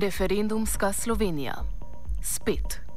Referendumska Slovenija. Spet.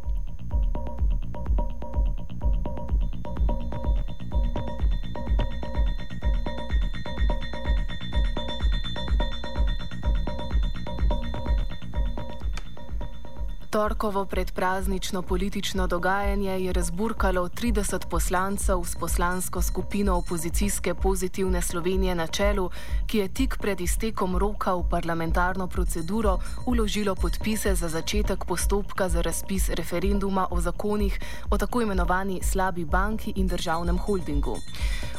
Torkovo predpraznično politično dogajanje je razburkalo 30 poslancev s poslansko skupino opozicijske pozitivne Slovenije na čelu, ki je tik pred iztekom roka v parlamentarno proceduro uložilo podpise za začetek postopka za razpis referenduma o zakonih o tako imenovani slabi banki in državnem holdingu.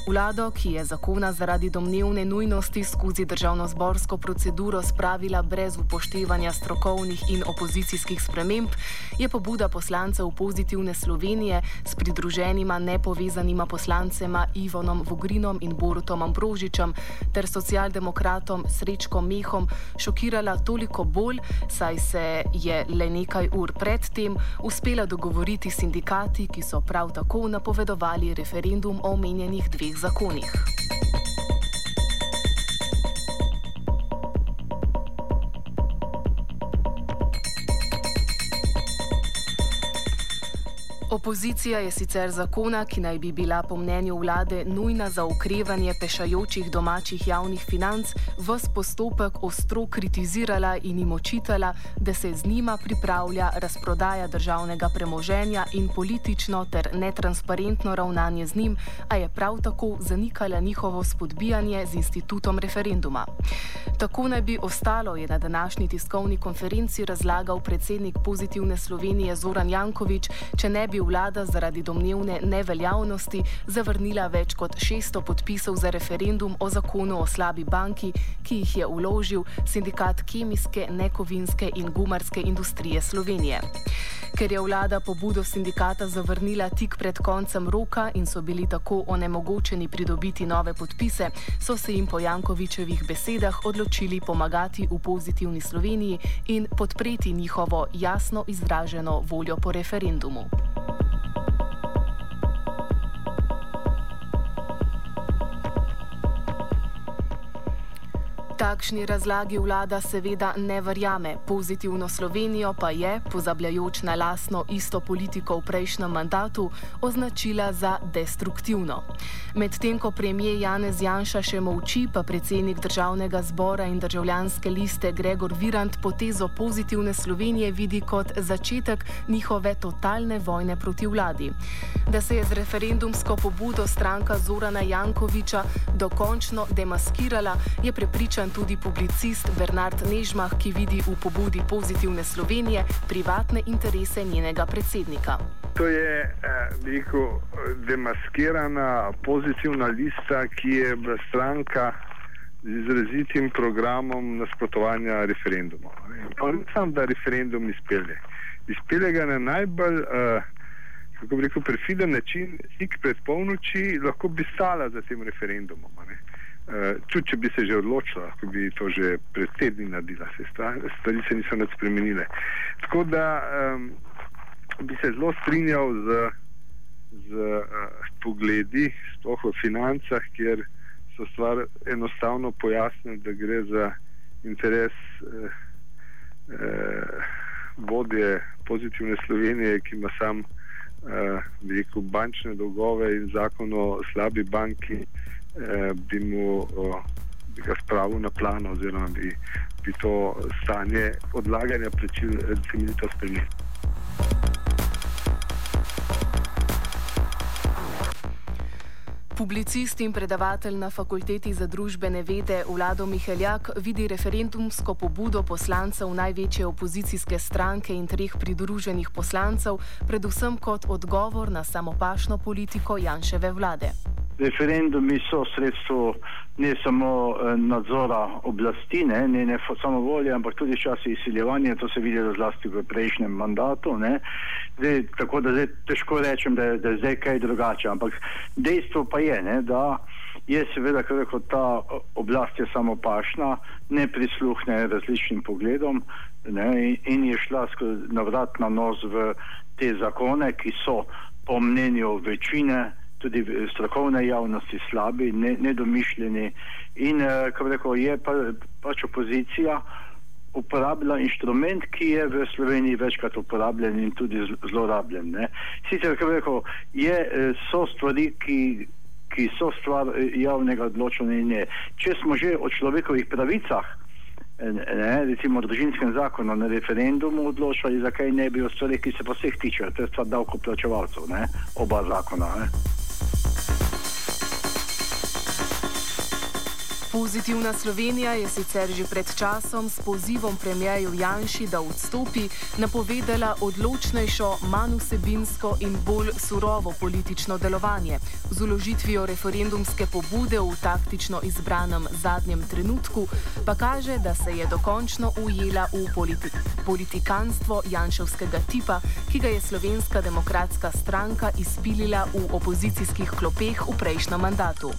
Vlado, ki je zakona zaradi domnevne nujnosti skozi državno-zborsko proceduro spravila brez upoštevanja strokovnih in opozicijskih sprememb, sprememb, je pobuda poslancev pozitivne Slovenije s pridruženima nepovezanima poslancema Ivonom Vogrinom in Borutom Ambrožičem ter socialdemokratom Srečkom Mehom šokirala toliko bolj, saj se je le nekaj ur predtem uspela dogovoriti s sindikati, ki so prav tako napovedovali referendum o omenjenih dveh zakonih. Opozicija je sicer zakona, ki naj bi bila po mnenju vlade nujna za ukrevanje pešajočih domačih javnih financ, vs postopek ostro kritizirala in jim očitala, da se z njima pripravlja razprodaja državnega premoženja in politično ter netransparentno ravnanje z njim, a je prav tako zanikala njihovo spodbijanje z institutom referenduma. Tako naj bi ostalo, je na današnji tiskovni konferenci razlagal predsednik pozitivne Slovenije Zoran Jankovič, če ne bi vlada zaradi domnevne neveljavnosti zavrnila več kot 600 podpisov za referendum o zakonu o slabi banki, ki jih je uložil sindikat kemijske, nekovinske in gumarske industrije Slovenije. Ker je vlada pobudo sindikata zavrnila tik pred koncem roka in so bili tako onemogočeni pridobiti nove podpise, so se jim po Jankovičevih besedah odločili pomagati v pozitivni Sloveniji in podpreti njihovo jasno izraženo voljo po referendumu. Takšni razlagi vlada seveda ne verjame, pozitivno Slovenijo pa je, pozabljajoč na lasno isto politiko v prejšnjem mandatu, označila za destruktivno. Medtem ko premijer Janez Janša še molči, pa predsednik državnega zbora in državljanske liste Gregor Virant potezo pozitivne Slovenije vidi kot začetek njihove totalne vojne proti vladi. Da se je z referendumsko pobudo stranka Zorana Jankoviča dokončno demaskirala, je prepričan tudi publicist Bernard Nežmah, ki vidi v pobudi pozitivne Slovenije privatne interese njenega predsednika. To je eh, rekel, demaskirana pozitivna lista, ki je bila stranka z izrazitim programom nasprotovanja referendumu. Pa ne samo, da referendum izpelje. Izpelje ga na najbolj, uh, kako bi rekel, perfiden način, tik pred polnoči, lahko bi stala za tem referendumom. Uh, tudi če bi se že odločila, lahko bi to že pred tedni naredila, se stvari se niso nad spremenile. Tako da um, bi se zelo strinjal z, z uh, pogledi, sploh v financah, kjer so stvar enostavno pojasnili, da gre za interes uh, uh, vodje pozitivne Slovenije, ki ima sam veliko bančne dolgove in zakon o slabi banki bi mu bi ga spravil na plan oziroma bi, bi to stanje odlaganja plačil temeljito spremenil. Publicist in predavatelj na fakulteti za družbene vede Vlado Miheljak vidi referendumsko pobudo poslancev največje opozicijske stranke in treh pridruženih poslancev predvsem kot odgovor na samopašno politiko Janševe vlade. Referendumi so sredstvo ne samo nadzora oblasti, ne, ne, ne samo volje, ampak tudi časi izsiljevanja. To se vidi zlasti v prejšnjem mandatu. Zdaj, tako da zdaj težko rečem, da je, da je zdaj kaj drugače. Ampak dejstvo pa je, ne, da je seveda, kako rekel, ta oblast je samopašna, ne prisluhne različnim pogledom ne, in je šla na vrat na nos v te zakone, ki so po mnenju večine tudi strokovne javnosti slabi, ne, nedomišljeni in, kako rekel, je pa, pač opozicija uporabila inštrument, ki je v Sloveniji večkrat uporabljen in tudi zlorabljen. Ne. Sicer, kako rekel, je, so stvari, ki, ki so stvar javnega odločanja in ne. Če smo že o človekovih pravicah, ne, recimo o družinskem zakonu na referendumu odločali, zakaj ne bi o stvarih, ki se pa vseh tičejo, to je stvar davkoplačevalcev, ne, oba zakona. Ne. Pozitivna Slovenija je sicer že pred časom s pozivom premijeju Janši, da odstopi, napovedala odločnejšo, manj vsebinsko in bolj surovo politično delovanje. Z uložitvijo referendumske pobude v taktično izbranem zadnjem trenutku pa kaže, da se je dokončno ujela v politi politikanstvo Janševskega tipa, ki ga je Slovenska demokratska stranka izpilila v opozicijskih klopeh v prejšnjem mandatu.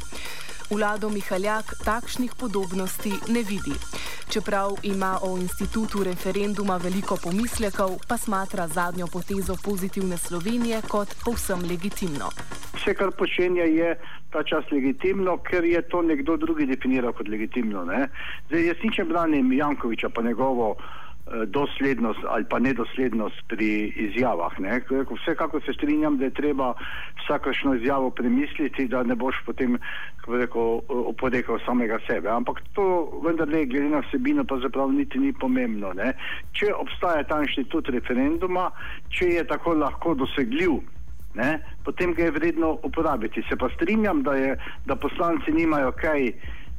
Vlado Mihaljak takšnih podobnosti ne vidi. Čeprav ima o institutu referenduma veliko pomislekov, pa smatra zadnjo potezo pozitivne Slovenije kot povsem legitimno. Vse, kar počenja, je ta čas legitimno, ker je to nekdo drugi definiral kot legitimno. Ne? Zdaj, jaz ničem branim Jankoviča pa njegovo doslednost ali pa nedoslednost pri izjavah. Ne? Vsekako se strinjam, da je treba vsakršno izjavo premisliti, da ne boš potem oporekal samega sebe. Ampak to vendarle, glede na vsebino, pa zapravo niti ni pomembno. Ne? Če obstaja ta inštitut referenduma, če je tako lahko dosegljiv, ne? potem ga je vredno uporabiti. Se pa strinjam, da, je, da poslanci nimajo kaj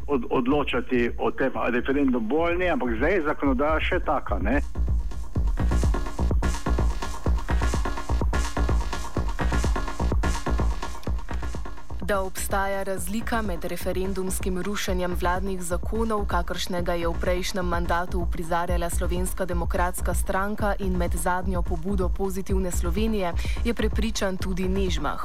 od, odločati o tem, ali referendum bolj, ampak zdaj je zakonodaja še taka. Ne? Da obstaja razlika med referendumskim rušenjem vladnih zakonov, kakršnega je v prejšnjem mandatu uprizarjala Slovenska demokratska stranka in med zadnjo pobudo pozitivne Slovenije, je prepričan tudi Nežmah.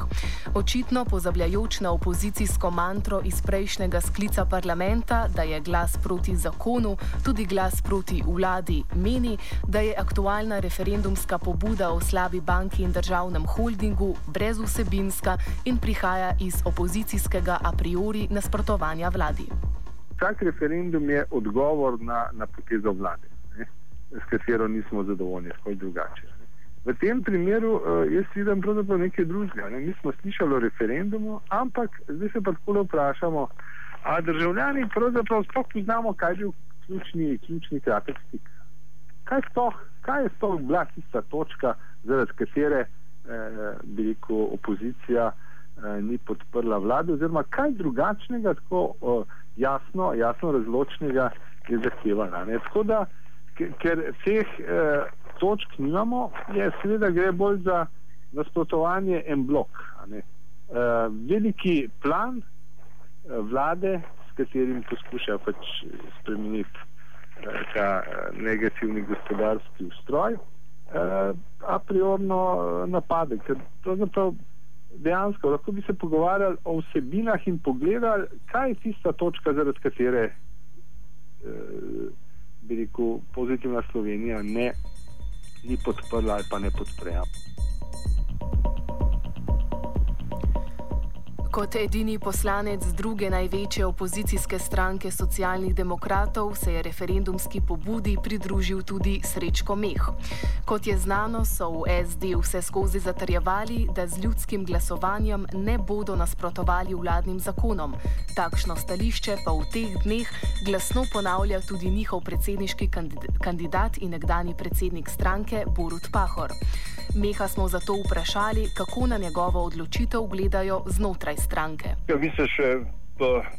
Očitno pozabljajoč na opozicijsko mantro iz prejšnjega sklica parlamenta, da je glas proti zakonu tudi glas proti vladi, meni, da je aktualna referendumska pobuda o slabi banki in državnem holdingu brezvsebinska in prihaja iz opozicijskega a priori nasprotovanja vladi. Vsak referendum je odgovor na, na potezo vlade, ne, s katero nismo zadovoljni, tako drugače. Ne. V tem primeru uh, jaz vidim pravzaprav nekaj drugega. Ne. Mi smo slišali o referendumu, ampak zdaj se pa tako vprašamo, ali državljani pravzaprav sploh poznamo, kaj je bil ključni, ključni kratek stik. Kaj, stoh, kaj je sploh bila tista točka, zaradi katere eh, bi rekel opozicija ni podprla vlade, oziroma kaj drugačnega, tako o, jasno, jasno razločnega je zahtevala. Ne? Tako da, ker teh eh, točk nimamo, je seveda gre bolj za nasprotovanje en blok. Eh, veliki plan eh, vlade, s katerim poskušajo pač spremeniti eh, ta eh, negativni gospodarski ustroj, eh, a priorno napade, ker pravzaprav dejansko lahko bi se pogovarjali o vsebinah in pogledali, kaj je tista točka, zaradi katere eh, bi rekel pozitivna Slovenija ne ni podprla ali pa ne podpreja. Kot edini poslanec druge največje opozicijske stranke socialnih demokratov se je referendumski pobudi pridružil tudi Srečko Meh. Kot je znano, so v SD vse skozi zatrjevali, da z ljudskim glasovanjem ne bodo nasprotovali vladnim zakonom. Takšno stališče pa v teh dneh glasno ponavlja tudi njihov predsedniški kandidat in nekdani predsednik stranke Borut Pahor. Meha smo zato vprašali, kako na njegovo odločitev gledajo znotraj stranke. Ja, mi se še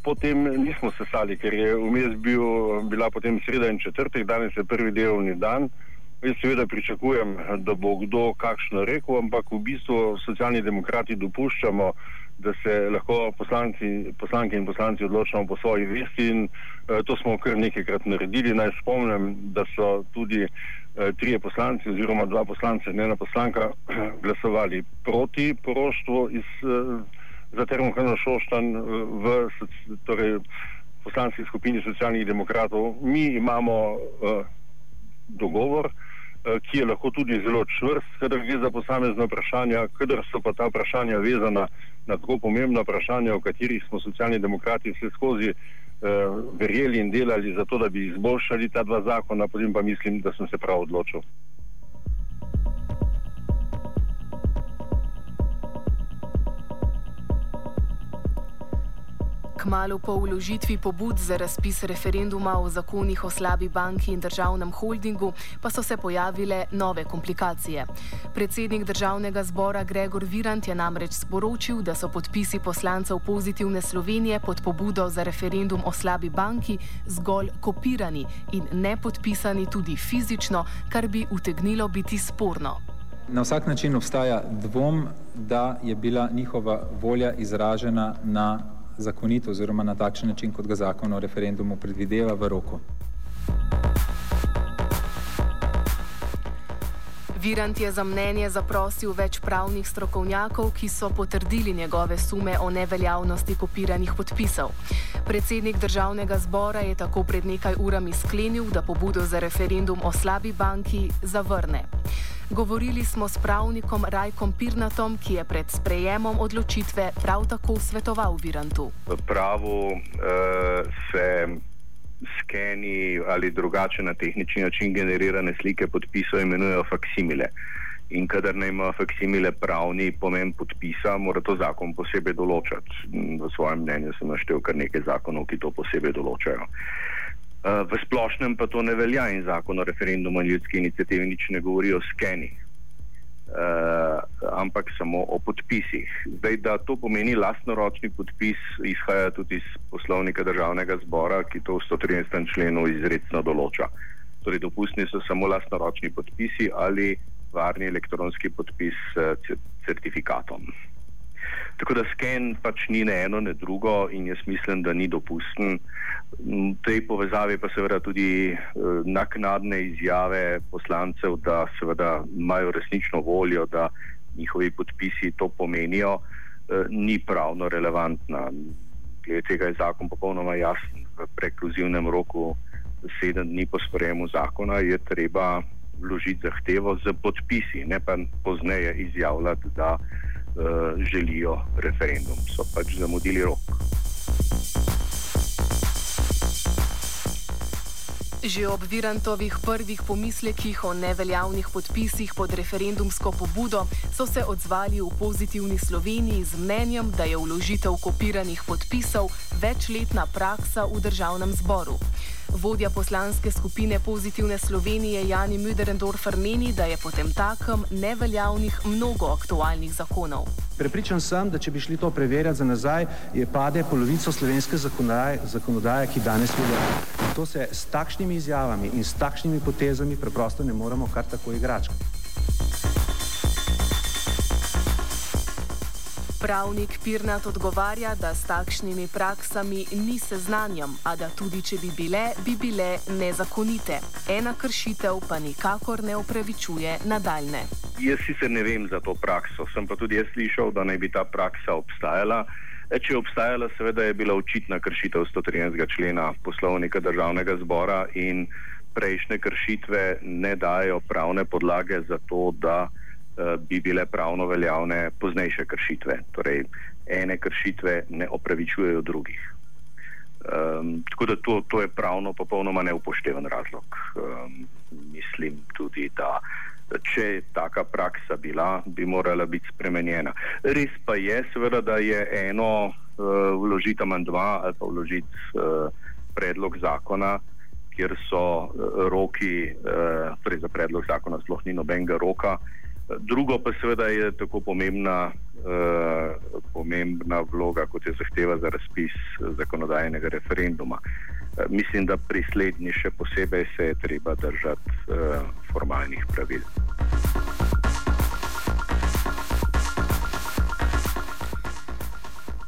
potem nismo sesali, ker je vmes bil, bila potem sreda in četrtek, danes je prvi delovni dan. Jaz seveda pričakujem, da bo kdo kakšno rekel, ampak v bistvu socialni demokrati dopuščamo, da se lahko poslanci, poslanke in poslanci odločamo po svoji vesti in eh, to smo kar nekajkrat naredili. Naj spomnim, da so tudi eh, trije poslanci oziroma dva poslanca in ena poslanka glasovali proti poroštvu iz eh, za termohranno Šoštan eh, v torej, poslanski skupini socialnih demokratov. Mi imamo uh, dogovor, uh, ki je lahko tudi zelo čvrst, kadar gre za posamezne vprašanja, kadar so pa ta vprašanja vezana na tako pomembna vprašanja, o katerih smo socialni demokrati vse skozi uh, verjeli in delali za to, da bi izboljšali ta dva zakona, potem pa mislim, da sem se prav odločil. Kmalo po vložitvi pobud za razpis referenduma o zakonih o slabi banki in državnem holdingu pa so se pojavile nove komplikacije. Predsednik državnega zbora Gregor Virant je namreč sporočil, da so podpisi poslancev pozitivne Slovenije pod pobudo za referendum o slabi banki zgolj kopirani in ne podpisani tudi fizično, kar bi utegnilo biti sporno. Na vsak način obstaja dvom, da je bila njihova volja izražena na zakonito oziroma na takšen način, kot ga zakon o referendumu predvideva v roku. Virant je za mnenje zaprosil več pravnih strokovnjakov, ki so potrdili njegove sume o neveljavnosti kopiranih podpisov. Predsednik državnega zbora je tako pred nekaj urami sklenil, da pobudo za referendum o slabi banki zavrne. Govorili smo s pravnikom Rajkom Pirnatom, ki je pred sprejemom odločitve prav tako svetoval Virantu. V pravu uh, se skeni ali drugače na tehnični način generirane slike podpisov imenujejo faksimile. In kadar ne ima faksimile pravni pomen podpisa, mora to zakon posebej določati. V svojem mnenju sem naštel kar nekaj zakonov, ki to posebej določajo. Eh, v splošnem pa to ne velja in zakon o referendumu in ljudski inicijativi nič ne govori o skeni, uh, ampak samo o podpisih. Zdaj, da to pomeni lastnoročni podpis, izhaja tudi iz poslovnika državnega zbora, ki to v 113. členu izredno določa. Torej, dopustni so samo lastnoročni podpisi ali varni elektronski podpis s certifikatom. Tako da sken pač ni ne eno, ne drugo in jaz mislim, da ni dopusten. V tej povezavi pa seveda tudi uh, naknadne izjave poslancev, da seveda imajo resnično voljo, da njihovi podpisi to pomenijo, uh, ni pravno relevantna. Glede tega je zakon popolnoma jasen. V prekluzivnem roku sedem dni po sprejemu zakona je treba vložiti zahtevo z podpisi, ne pa pozneje izjavljati, da želijo referendum. So pač zamudili rok. Že ob Virantovih prvih pomislekih o neveljavnih podpisih pod referendumsko pobudo so se odzvali v pozitivni Sloveniji z mnenjem, da je vložitev kopiranih podpisov večletna praksa v državnem zboru. Vodja poslanske skupine Pozitivne Slovenije Jani Müderendorfer meni, da je potem takem neveljavnih mnogo aktualnih zakonov. Prepričan sem, da če bi šli to preverjati za nazaj, je pade polovico slovenske zakonodaje, zakonodaje ki danes velja. To se s takšnimi izjavami in s takšnimi potezami preprosto ne moremo kar tako igrati. Pravnik Pirnat odgovarja, da s takšnimi praksami ni seznanjam, a da tudi če bi bile, bi bile nezakonite. Ena kršitev pa nikakor ne opravičuje nadaljne. Jaz sicer ne vem za to prakso, sem pa tudi jaz slišal, da naj bi ta praksa obstajala. E, če je obstajala, seveda je bila očitna kršitev 113. člena poslovnika državnega zbora in prejšnje kršitve ne dajo pravne podlage za to, da bi bile pravno veljavne poznejše kršitve. Torej, ene kršitve ne opravičujejo drugih. Um, tako da to, to je pravno popolnoma neupošteven razlog. Um, mislim tudi, da če je taka praksa bila, bi morala biti spremenjena. Res pa je, seveda, da je eno uh, vložiti amandma ali pa vložiti uh, predlog zakona, kjer so uh, roki, uh, torej za predlog zakona sploh ni nobenega roka. Drugo pa seveda je tako pomembna Eh, pomembna vloga, kot je zahteva za razpis zakonodajnega referenduma. Eh, mislim, da pri slednji še posebej se je treba držati uh, formalnih pravil.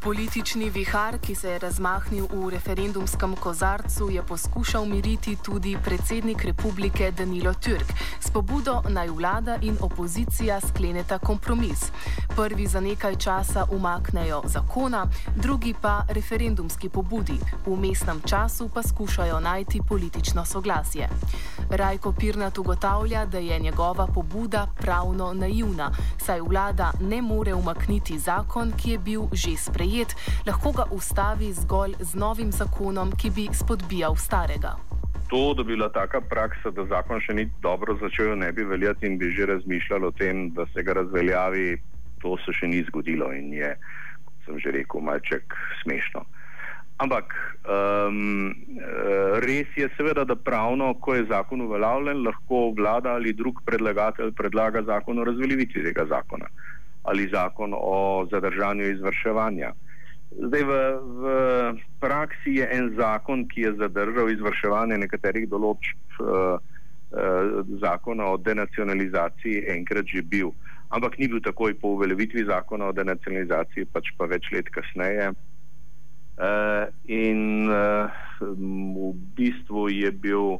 Politični vihar, ki se je razmahnil v referendumskem kozarcu, je poskušal miriti tudi predsednik republike Danilo Türk s pobudo naj vlada in opozicija skleneta kompromis. Prvi za nekaj časa umaknejo zakona, drugi pa referendumski pobudi, v mestnem času pa skušajo najti politično soglasje. Rajko Pirnat ugotavlja, da je njegova pobuda pravno naivna, saj vlada ne more umakniti zakon, ki je bil že sprejet lahko ga ustavi zgolj z novim zakonom, ki bi spodbijal starega. To, da bi bila taka praksa, da zakon še ni dobro začel, ne bi veljati in bi že razmišljalo o tem, da se ga razveljavi, to se še ni zgodilo in je, kot sem že rekel, malček smešno. Ampak um, res je seveda, da pravno, ko je zakon uveljavljen, lahko vlada ali drug predlagatelj predlaga zakon o razveljavitvi tega zakona ali zakon o zadržanju izvrševanja. Zdaj, v, v praksi je en zakon, ki je zadržal izvrševanje nekaterih določb uh, uh, zakona o denacionalizaciji, enkrat že bil, ampak ni bil takoj po uveljavitvi zakona o denacionalizaciji, pač pa več let kasneje. Uh, in uh, v bistvu je bil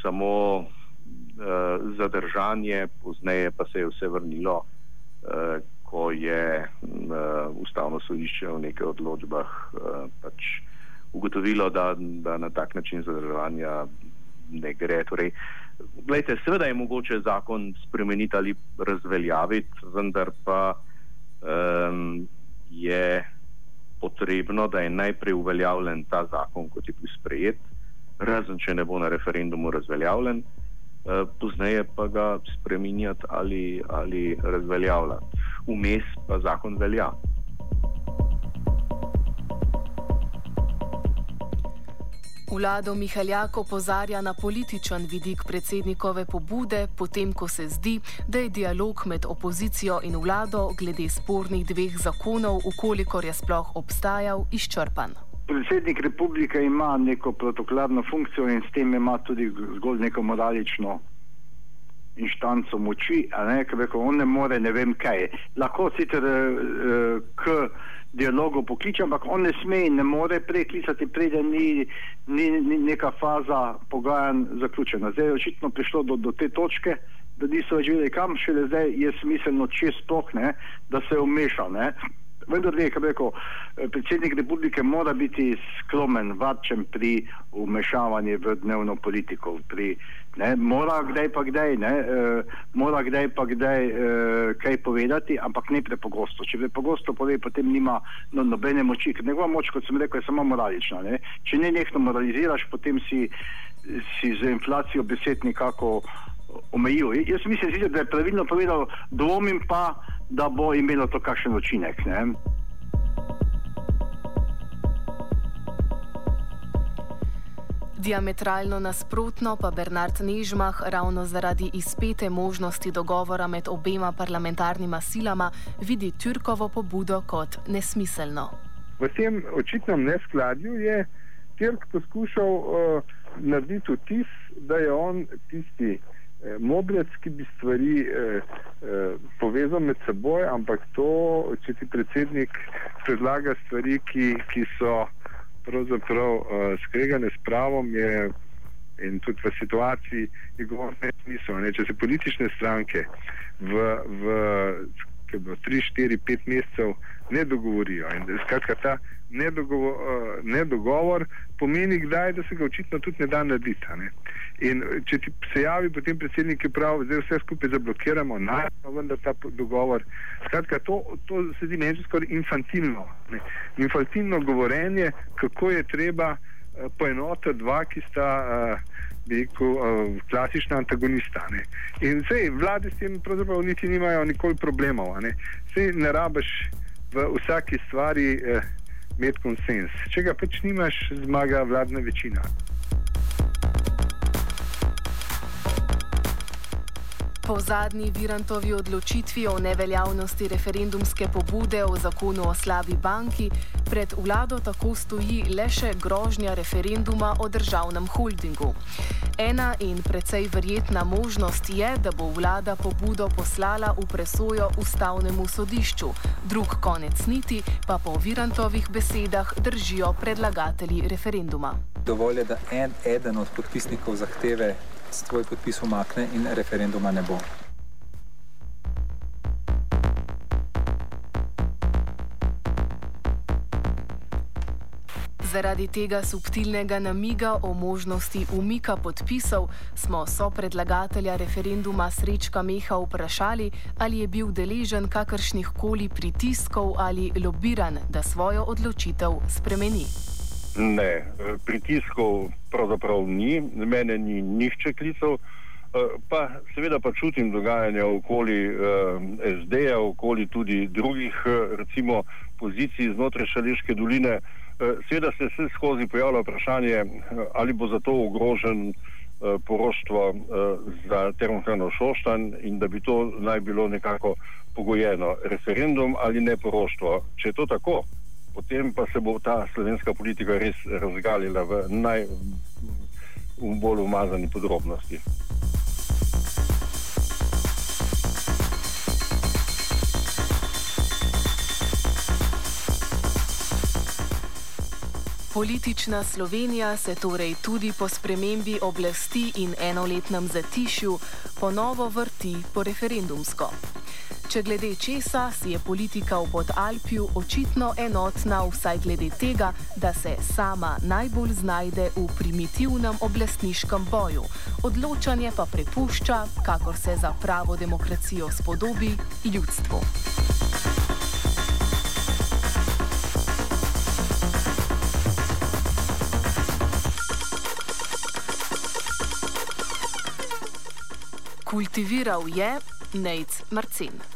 samo uh, zadržanje, pozneje pa se je vse vrnilo, uh, ko je uh, ustavno sodišče v nekaj odločbah uh, pač ugotovilo, da, da na tak način zadrževanja ne gre. Torej, gledajte, seveda je mogoče zakon spremeniti ali razveljaviti, vendar pa um, je potrebno, da je najprej uveljavljen ta zakon, kot je bil sprejet, razen če ne bo na referendumu razveljavljen. Eh, pozneje pa ga spremenjati ali, ali razveljavljati. Vmes pa zakon velja. Vlado Mihaljak opozarja na političen vidik predsednikove pobude, potem ko se zdi, da je dialog med opozicijo in vlado glede spornih dveh zakonov, ukolikor je sploh obstajal, izčrpan. Predsednik republike ima neko protokolarno funkcijo in s tem ima tudi zgolj neko moralično inštanco moči, ne, ker reko, on ne more ne vem kaj. Lahko sicer uh, k dialogu pokliče, ampak on ne sme in ne more preklicati, preden ni, ni, ni neka faza pogajanj zaključena. Zdaj je očitno prišlo do, do te točke, da niso več vedeli kam, šele zdaj je smiselno, če sploh ne, da se umeša. Ne vendar je, kako rekel, eh, predsednik republike mora biti skromen, varčen pri umešavanju v dnevno politiko. Pri, ne, mora kdaj pa kdaj, ne, uh, mora kdaj pa kdaj uh, kaj povedati, ampak ne prepogosto. Če prepogosto pove, potem nima no, nobene moči, ker njegova moč, kot sem rekel, je samo moralična. Ne. Če ne nekdo moraliziraš, potem si, si z inflacijo besed nekako omejil. Jaz mislim, da je pravilno povedal, dvomim pa, da bo imelo to kakšen učinek. Ne? Diametralno nasprotno pa Bernard Nežmah ravno zaradi izpete možnosti dogovora med obema parlamentarnima silama vidi Turkovo pobudo kot nesmiselno. V tem očitnem neskladju je Turk poskušal uh, narediti vtis, da je on tisti, modrec, ki bi stvari eh, eh, povezal med seboj, ampak to, če ti predsednik predlaga stvari, ki, ki so pravzaprav eh, skregane s pravom, je in tudi v situaciji, je govorno nesmisel. Ne? Če se politične stranke v, v 3, 4, 5 mesecev ne dogovorijo in skratka ta nedogovor, uh, nedogovor pomeni kdaj, da se ga očitno tudi ne da narediti. Ne? In če ti se javi potem predsednik, ki pravi, zdaj vse skupaj zablokiramo, najdemo vendar ta dogovor. Skratka, to, to se zdi meni skoraj infantilno. Ne? Infantilno govorenje, kako je treba uh, poenotiti dva, ki sta. Uh, Rekel, uh, klasična antagonista. Ne. In vse vlade s tem pravzaprav niti nimajo nikoli problemov. Ne. Vse ne rabiš v vsaki stvari eh, imeti konsens. Če ga pač nimaš, zmaga vladna večina. Po zadnji Virantovi odločitvi o neveljavnosti referendumske pobude o zakonu o slabi banki, pred vlado tako stoji le še grožnja referenduma o državnem holdingu. Ena in precej verjetna možnost je, da bo vlada pobudo poslala v presojo ustavnemu sodišču, drug konec niti pa po Virantovih besedah držijo predlagatelji referenduma. Dovolj je, da en eden od podpisnikov zahteve svoj podpis umakne in referenduma ne bo. Zaradi tega subtilnega namiga o možnosti umika podpisov smo so predlagatelja referenduma Srečka Meha vprašali, ali je bil deležen kakršnih koli pritiskov ali lobiran, da svojo odločitev spremeni. Ne, pritiskov pravzaprav ni, mene ni nihče klical, pa seveda pa čutim dogajanje okoli SD-ja, okoli tudi drugih recimo pozicij znotraj Šaleške doline. Seveda se vse skozi pojavlja vprašanje, ali bo zato ogrožen poroštvo za termohrano Šoštan in da bi to naj bilo nekako pogojeno referendum ali ne poroštvo. Če je to tako, potem pa se bo ta slovenska politika res razgalila v najbolj umazani podrobnosti. Politična Slovenija se torej tudi po spremembi oblasti in enoletnem zatišju ponovo vrti po referendumsko. Če glede česa si je politika v Podalpju očitno enotna vsaj glede tega, da se sama najbolj znajde v primitivnem oblastniškem boju, odločanje pa prepušča, kakor se za pravo demokracijo spodobi, ljudstvu. Kultiviral je Nec Marcin.